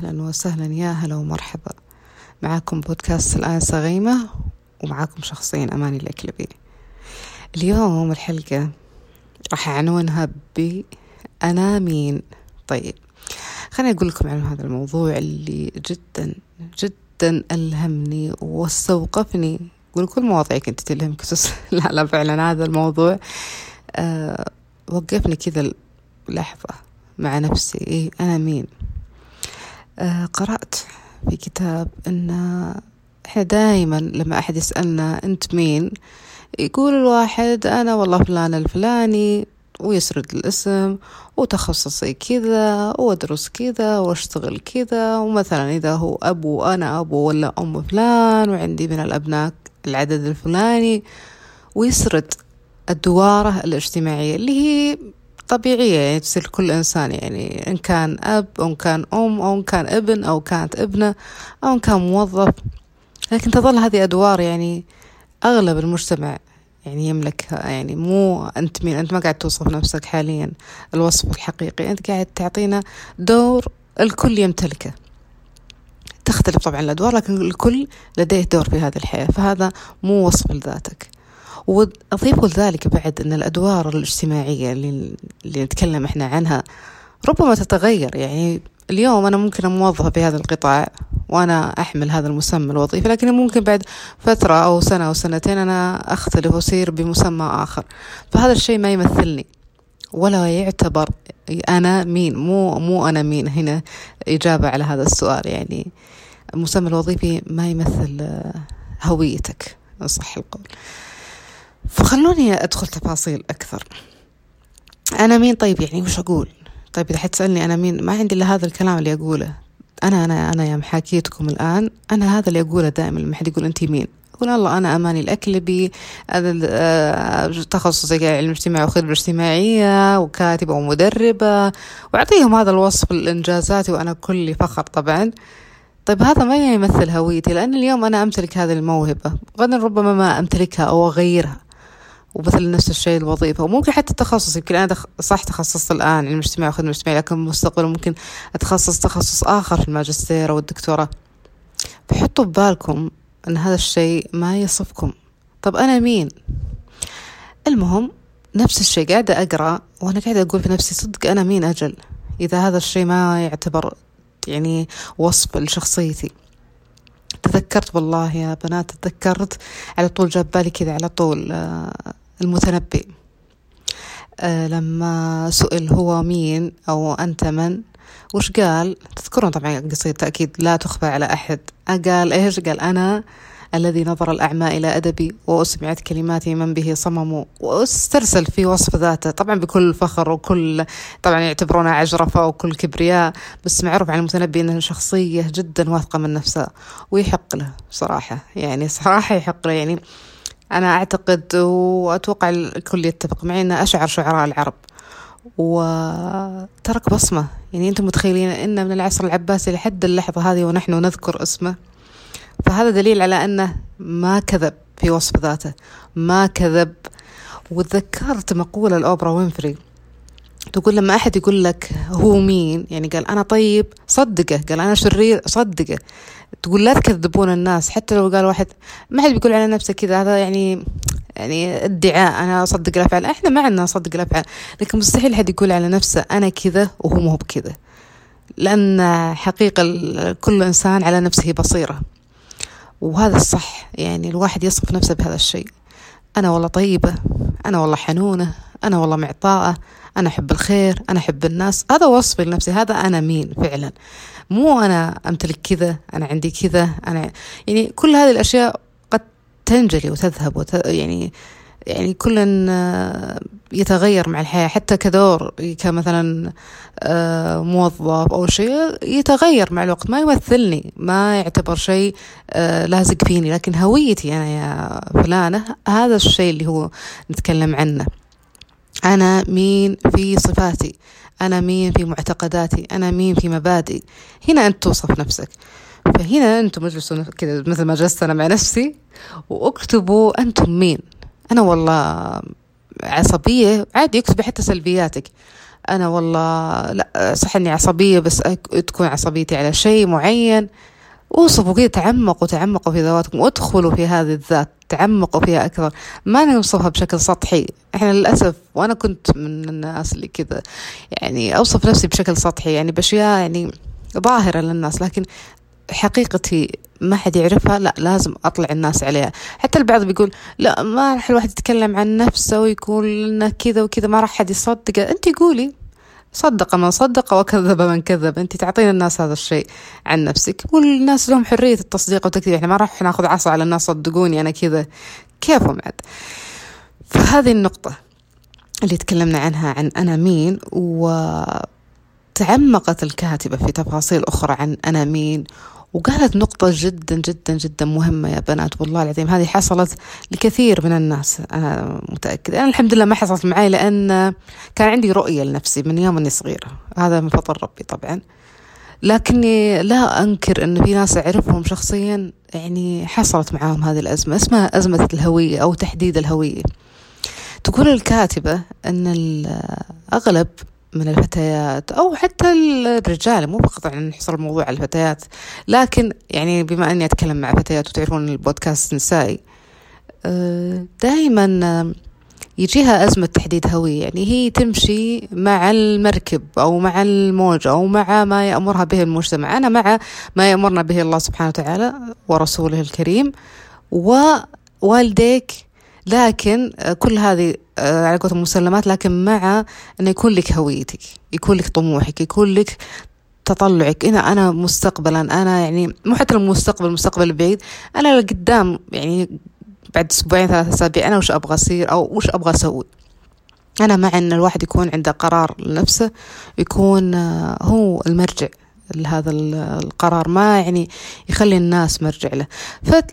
أهلا وسهلا. يا هلا ومرحبا. معاكم بودكاست الآن صغيمة ومعاكم شخصين أماني الأكلبي. اليوم الحلقة راح أعنونها ب أنا مين طيب خليني أقول لكم عن هذا الموضوع اللي جدا جدا ألهمني واستوقفني قول كل مواضيع كنت تلهمك لا لا فعلا هذا الموضوع أه وقفني كذا لحظة مع نفسي. إيه أنا مين قرأت في كتاب أن إحنا دائما لما أحد يسألنا أنت مين يقول الواحد أنا والله فلان الفلاني ويسرد الاسم وتخصصي كذا وأدرس كذا وأشتغل كذا ومثلا إذا هو أبو أنا أبو ولا أم فلان وعندي من الأبناء العدد الفلاني ويسرد الدوارة الاجتماعية اللي هي طبيعية يعني تصير كل إنسان يعني إن كان أب أو إن كان أم أو إن كان ابن أو كانت ابنة أو إن كان موظف. لكن تظل هذه أدوار يعني أغلب المجتمع يعني يملكها. يعني مو أنت مين أنت ما قاعد توصف نفسك حاليا. الوصف الحقيقي أنت قاعد تعطينا دور الكل يمتلكه. تختلف طبعا الأدوار لكن الكل لديه دور في هذه الحياة. فهذا مو وصف لذاتك. وأضيف لذلك بعد أن الأدوار الاجتماعية اللي, اللي نتكلم إحنا عنها ربما تتغير. يعني اليوم أنا ممكن موظفة في هذا القطاع وأنا أحمل هذا المسمى الوظيفي لكن ممكن بعد فترة أو سنة أو سنتين أنا أختلف وأصير بمسمى آخر. فهذا الشيء ما يمثلني ولا يعتبر أنا مين مو مو أنا مين. هنا إجابة على هذا السؤال. يعني المسمى الوظيفي ما يمثل هويتك صح القول. فخلوني أدخل تفاصيل أكثر. أنا مين؟ طيب يعني وش أقول؟ طيب إذا حتسألني أنا مين ما عندي إلا هذا الكلام اللي أقوله. أنا أنا أنا يا محاكيتكم الآن أنا هذا اللي أقوله دائما لما حد يقول أنت مين؟ أقول الله أنا أماني الأكلبي تخصصي علم اجتماعي وخدمة اجتماعية وكاتبة ومدربة وأعطيهم هذا الوصف الإنجازاتي وأنا كلي فخر طبعا. طيب هذا ما يمثل هويتي لأن اليوم أنا أمتلك هذه الموهبة. غدا ربما ما أمتلكها أو أغيرها. ومثل نفس الشيء الوظيفة. وممكن حتى التخصص يمكن أنا دخ... صح تخصصت الآن علم اجتماعي وخدمة اجتماعية لكن مستقبلا ممكن أتخصص تخصص آخر في الماجستير أو الدكتوراه. فحطوا ببالكم أن هذا الشيء ما يصفكم. طب أنا مين؟ المهم نفس الشيء قاعدة أقرأ وأنا قاعدة أقول في نفسي صدق أنا مين أجل؟ إذا هذا الشيء ما يعتبر يعني وصف لشخصيتي. تذكرت والله يا بنات تذكرت على طول جاب بالي كذا على طول المتنبي لما سئل هو مين أو أنت من وش قال؟ تذكرون طبعا قصيدة أكيد لا تخفى على أحد. قال إيش؟ قال أنا الذي نظر الأعمى إلى أدبي وأسمعت كلماتي من به صمموا واسترسل في وصف ذاته. طبعا بكل فخر وكل طبعا يعتبرونه عجرفة وكل كبرياء بس معروف عن المتنبي أنه شخصية جدا واثقة من نفسها ويحق له صراحة. يعني صراحة يحق له يعني أنا أعتقد وأتوقع الكل يتفق معي أنه أشعر شعراء العرب. وترك بصمة. يعني أنتم متخيلين أن من العصر العباسي لحد اللحظة هذه ونحن نذكر اسمه. فهذا دليل على أنه ما كذب في وصف ذاته. ما كذب. وتذكرت مقولة الأوبرا وينفري. تقول لما أحد يقول لك هو مين؟ يعني قال أنا طيب صدقه. قال أنا شرير صدقه. تقول لا تكذبون الناس حتى لو قال واحد ما حد بيقول على نفسه كذا هذا يعني يعني ادعاء أنا أصدق الأفعال إحنا ما عندنا نصدق الأفعال لكن مستحيل حد يقول على نفسه أنا كذا وهو مو بكذا لأن حقيقة كل إنسان على نفسه بصيرة. وهذا الصح يعني الواحد يصف نفسه بهذا الشيء. أنا والله طيبة أنا والله حنونة أنا والله معطاءة أنا أحب الخير أنا أحب الناس. هذا وصفي لنفسي هذا أنا مين فعلا. مو أنا أمتلك كذا أنا عندي كذا أنا يعني كل هذه الأشياء قد تنجلي وتذهب وت... يعني يعني كل يتغير مع الحياة. حتى كدور كمثلا موظف أو شيء يتغير مع الوقت. ما يمثلني ما يعتبر شيء لازق فيني. لكن هويتي أنا يا فلانة هذا الشيء اللي هو نتكلم عنه. أنا مين في صفاتي؟ أنا مين في معتقداتي؟ أنا مين في مبادئي؟ هنا أنت توصف نفسك. فهنا أنتم اجلسوا كذا مثل ما جلست أنا مع نفسي وأكتبوا أنتم مين. أنا والله عصبية عادي اكتبي حتى سلبياتك. أنا والله لا صح إني عصبية بس تكون عصبيتي على شيء معين. وصفوا كذا تعمقوا تعمقوا في ذواتكم وادخلوا في هذه الذات تعمقوا فيها أكثر. ما نوصفها بشكل سطحي. إحنا للأسف وأنا كنت من الناس اللي كذا يعني أوصف نفسي بشكل سطحي يعني بأشياء يعني ظاهرة للناس لكن حقيقتي ما حد يعرفها لا لازم أطلع الناس عليها. حتى البعض بيقول لا ما راح الواحد يتكلم عن نفسه ويقول إنه كذا وكذا ما راح حد يصدق أنت قولي. صدق من صدق وكذب من كذب. انت تعطين الناس هذا الشيء عن نفسك. والناس لهم حرية التصديق والتكذيب. إحنا ما راح ناخذ عصا على الناس صدقوني أنا كذا. كيفهم عاد فهذه النقطة اللي تكلمنا عنها عن أنا مين وتعمقت الكاتبة في تفاصيل أخرى عن أنا مين وقالت نقطة جدا جدا جدا مهمة يا بنات والله العظيم هذه حصلت لكثير من الناس أنا متأكدة. أنا الحمد لله ما حصلت معي لأن كان عندي رؤية لنفسي من يوم أني صغيرة. هذا من فضل ربي طبعا. لكني لا أنكر أن في ناس أعرفهم شخصيا يعني حصلت معاهم هذه الأزمة اسمها أزمة الهوية أو تحديد الهوية. تقول الكاتبة أن الأغلب من الفتيات أو حتى الرجال مو فقط يعني نحصر الموضوع على الفتيات لكن يعني بما أني أتكلم مع فتيات وتعرفون البودكاست نسائي آه، دائما يجيها أزمة تحديد هوية. يعني هي تمشي مع المركب أو مع الموج أو مع ما يأمرها به المجتمع. أنا مع ما يأمرنا به الله سبحانه وتعالى ورسوله الكريم ووالديك لكن كل هذه على قولتهم مسلمات لكن مع إنه يكون لك هويتك يكون لك طموحك يكون لك تطلعك. أنا أنا مستقبلا أنا يعني مو حتى المستقبل المستقبل البعيد أنا لقدام يعني بعد أسبوعين ثلاثة أسابيع أنا وش أبغى أصير أو وش أبغى أسوي؟ أنا مع إن الواحد يكون عنده قرار لنفسه يكون آه، هو المرجع. لهذا القرار ما يعني يخلي الناس مرجع له.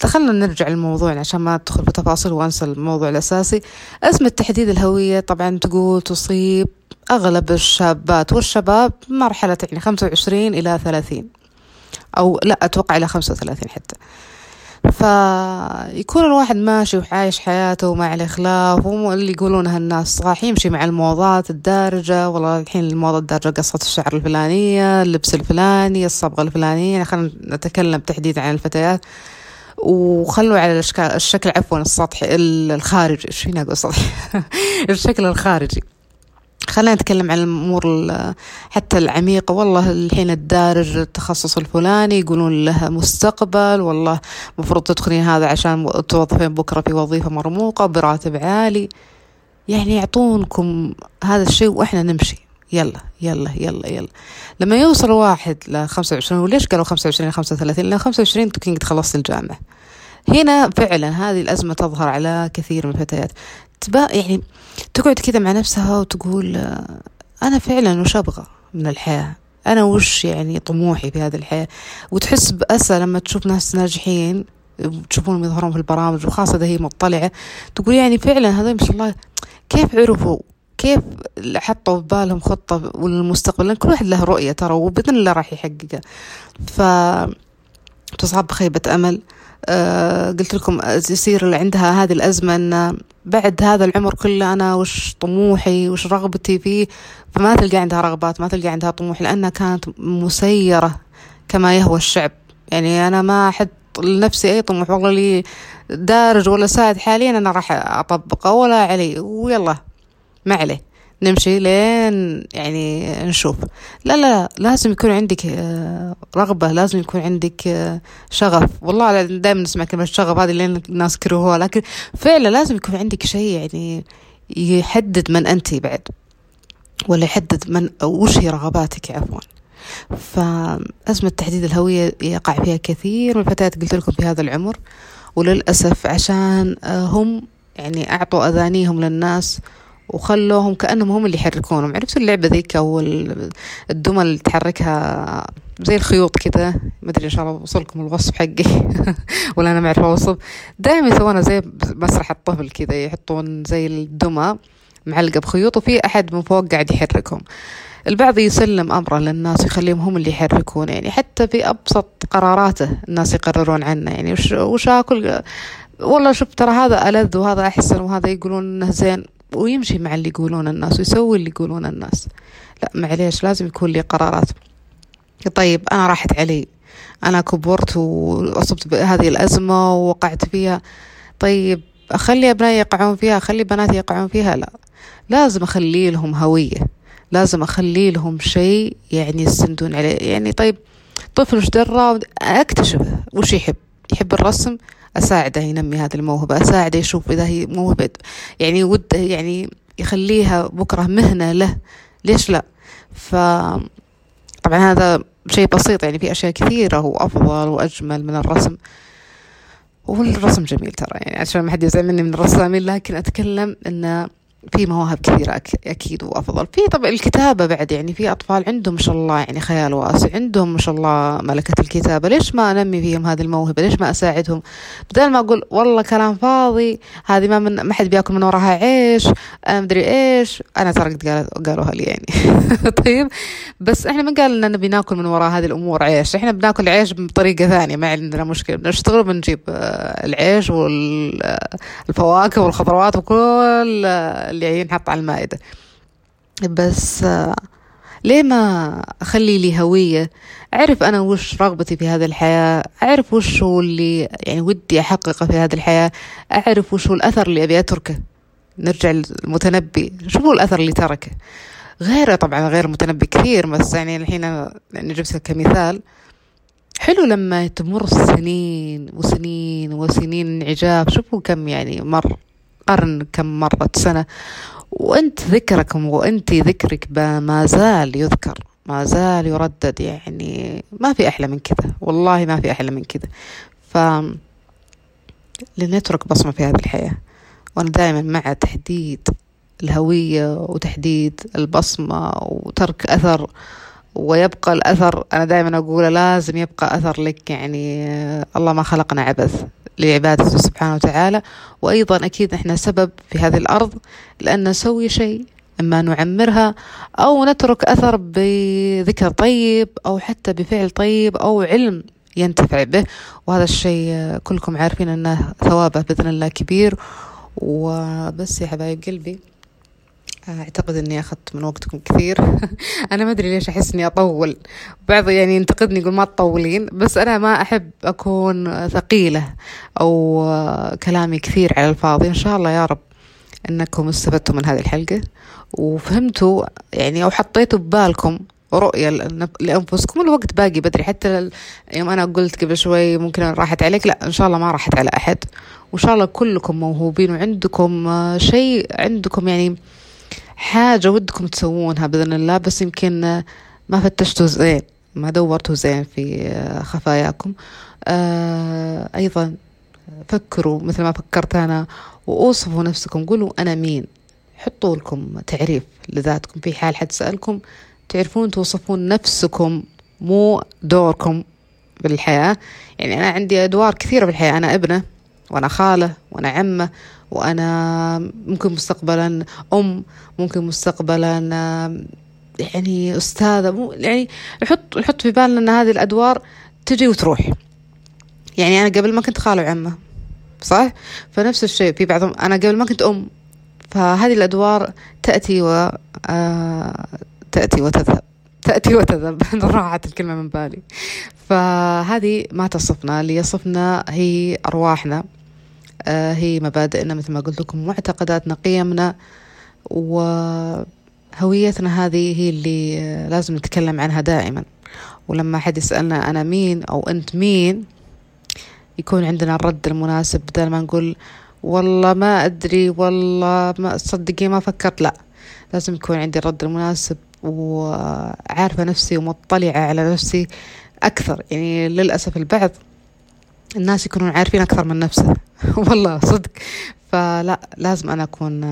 فخلنا نرجع للموضوع عشان ما أدخل في تفاصيل وأنسى الموضوع الأساسي. أزمة تحديد الهوية طبعا تقول تصيب أغلب الشابات والشباب مرحلة يعني خمسة وعشرين إلى ثلاثين أو لا أتوقع إلى خمسة وثلاثين حتى. فيكون الواحد ماشي وعايش حياته ومع الإخلاف اللي يقولونها الناس راح يمشي مع الموضات الدارجة والله الحين الموضة الدارجة قصة الشعر الفلانية اللبس الفلاني الصبغة الفلانية خلينا نتكلم تحديدا عن الفتيات. وخلوا على الشكل عفوا السطحي الخارجي إيش فيني أقول سطحي الشكل الخارجي. خلينا نتكلم عن الأمور حتى العميقة. والله الحين الدارج التخصص الفلاني يقولون له مستقبل. والله مفروض تدخلين هذا عشان توظفين بكرة في وظيفة مرموقة براتب عالي. يعني يعطونكم هذا الشيء وإحنا نمشي. يلا يلا يلا يلا. لما يوصل واحد لخمسة وعشرين وليش قالوا خمسة وعشرين لخمسة وثلاثين؟ لأن خمسة وعشرين تكون قد خلصت الجامعة. هنا فعلا هذه الأزمة تظهر على كثير من الفتيات. تبا يعني تقعد كذا مع نفسها وتقول أنا فعلا وش أبغى من الحياة؟ أنا وش يعني طموحي في هذه الحياة؟ وتحس بأسى لما تشوف ناس ناجحين تشوفونهم يظهرون في البرامج وخاصة إذا هي مطلعة تقول يعني فعلا هذا ما شاء الله كيف عرفوا؟ كيف حطوا في بالهم خطة والمستقبل؟ لأن كل واحد له رؤية ترى وبإذن الله راح يحققها. ف تصاب بخيبة أمل. قلت لكم يصير اللي عندها هذه الأزمة أن بعد هذا العمر كله أنا وش طموحي وش رغبتي فيه فما تلقى عندها رغبات ما تلقى عندها طموح لأنها كانت مسيرة كما يهوى الشعب. يعني أنا ما أحد لنفسي أي طموح والله لي دارج ولا ساعد حاليا أنا راح أطبقه ولا علي ويلا ما عليه. نمشي لين يعني نشوف. لا لا لازم يكون عندك آه، رغبة لازم يكون عندك آه، شغف. والله دائما نسمع كلمة شغف هذه لين الناس كرهوها لكن فعلا لازم يكون عندك شيء يعني يحدد من أنت بعد ولا يحدد من وش هي رغباتك عفوا. فأزمة تحديد الهوية يقع فيها كثير. من الفتيات قلت لكم في هذا العمر وللأسف عشان آه، هم يعني أعطوا أذانيهم للناس وخلوهم كأنهم هم اللي يحركونهم. عرفتوا اللعبة ذيك أو الدمى اللي تحركها زي الخيوط كذا ما أدري إن شاء الله وصلكم الوصف حقي. ولا أنا ما أعرف أوصف. دائما يسوونها زي مسرح الطفل كذا يحطون زي الدمى معلقة بخيوط وفي أحد من فوق قاعد يحركهم. البعض يسلم أمره للناس ويخليهم هم اللي يحركون. يعني حتى في أبسط قراراته الناس يقررون عنه. يعني وش, وش آكل؟ والله شوف ترى هذا ألذ وهذا أحسن وهذا يقولون إنه زين. ويمشي مع اللي يقولون الناس ويسوي اللي يقولون الناس. لا معليش لازم يكون لي قرارات. طيب أنا راحت علي. أنا كبرت وأصبت بهذه الأزمة ووقعت فيها. طيب أخلي أبنائي يقعون فيها أخلي بناتي يقعون فيها؟ لا. لازم أخلي لهم هوية. لازم أخلي لهم شيء يعني يستندون عليه. يعني طيب طفل وش درى؟ أكتشف وش يحب. يحب الرسم أساعده ينمي هذه الموهبة أساعده يشوف إذا هي موهبة. يعني وده يعني يخليها بكرة مهنة له. ليش لا؟ ف طبعا هذا شيء بسيط يعني في أشياء كثيرة وأفضل وأجمل من الرسم. والرسم جميل ترى يعني عشان ما حد يزعل مني من الرسامين لكن أتكلم إنه في مواهب كثيرة أكيد وأفضل. في طبعا الكتابة بعد يعني في أطفال عندهم ما شاء الله يعني خيال واسع عندهم ما شاء الله ملكة الكتابة. ليش ما أنمي فيهم هذه الموهبة؟ ليش ما أساعدهم؟ بدل ما أقول والله كلام فاضي هذه ما من ما حد بياكل من وراها عيش مدري إيش. أنا ترى قد قالوها لي يعني. طيب بس إحنا ما قال نبي ناكل من وراء هذه الأمور عيش. إحنا بناكل عيش بطريقة ثانية ما عندنا مشكلة. بنشتغل بنجيب العيش والفواكه والخضروات وكل اللي ينحط على المائدة. بس ليه ما أخلي لي هوية؟ أعرف أنا وش رغبتي في هذه الحياة أعرف وش هو اللي يعني ودي أحققه في هذه الحياة أعرف وش هو الأثر اللي أبي أتركه. نرجع للمتنبي شو هو الأثر اللي تركه. غيره طبعا غير المتنبي كثير بس يعني الحين يعني جبت كمثال. حلو لما تمر سنين وسنين وسنين انعجاب. شوفوا كم يعني مر. قرن كم مرت سنة وأنت ذكرك وأنت ذكرك ما زال يذكر ما زال يردد يعني ما في أحلى من كذا والله ما في أحلى من كذا. ف لنترك بصمة في هذه الحياة وأنا دائما مع تحديد الهوية وتحديد البصمة وترك أثر ويبقى الأثر. أنا دائما أقول لازم يبقى أثر لك يعني الله ما خلقنا عبث. لعبادته سبحانه وتعالى. وأيضا أكيد إحنا سبب في هذه الأرض لأن نسوي شيء إما نعمرها أو نترك أثر بذكر طيب أو حتى بفعل طيب أو علم ينتفع به. وهذا الشيء كلكم عارفين أنه ثوابه بإذن الله كبير. وبس يا حبايب قلبي. أعتقد إني أخذت من وقتكم كثير. أنا ما أدري ليش أحس إني أطول. بعض يعني ينتقدني يقول ما تطولين بس أنا ما أحب أكون ثقيلة أو كلامي كثير على الفاضي. إن شاء الله يا رب إنكم استفدتوا من هذه الحلقة وفهمتوا يعني أو حطيتوا ببالكم رؤية لأنفسكم. الوقت باقي بدري. حتى يوم أنا قلت قبل شوي ممكن راحت عليك. لا إن شاء الله ما راحت على أحد. وإن شاء الله كلكم موهوبين وعندكم شيء عندكم يعني حاجة ودكم تسوونها بإذن الله بس يمكن ما فتشتوا زين ما دورتوا زين في خفاياكم. آه أيضا فكروا مثل ما فكرت أنا وأوصفوا نفسكم قولوا أنا مين. حطوا لكم تعريف لذاتكم في حال حد سألكم تعرفون توصفون نفسكم مو دوركم بالحياة. يعني أنا عندي أدوار كثيرة بالحياة أنا ابنة وأنا خالة وأنا عمة وأنا ممكن مستقبلا أم ممكن مستقبلا يعني أستاذة يعني نحط نحط في بالنا أن هذه الأدوار تجي وتروح. يعني أنا قبل ما كنت خالة وعمة صح؟ فنفس الشيء في بعضهم أنا قبل ما كنت أم فهذه الأدوار تأتي و تأتي وتذهب تأتي وتذهب. راحت الكلمة من بالي. فهذه ما تصفنا اللي يصفنا هي أرواحنا. آه هي مبادئنا مثل ما قلت لكم معتقداتنا قيمنا وهويتنا هذه هي اللي لازم نتكلم عنها دائما. ولما حد يسألنا أنا مين أو أنت مين يكون عندنا الرد المناسب بدل ما نقول والله ما أدري والله ما صدقي ما فكرت. لا لازم يكون عندي الرد المناسب وعارفة نفسي ومطلعة على نفسي أكثر. يعني للأسف البعض الناس يكونون عارفين أكثر من نفسه. والله صدق. فلا لازم أنا أكون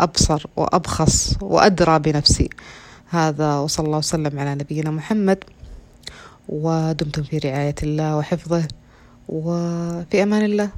أبصر وأبخص وأدرى بنفسي. هذا وصلى الله وسلم على نبينا محمد. ودمتم في رعاية الله وحفظه. وفي أمان الله.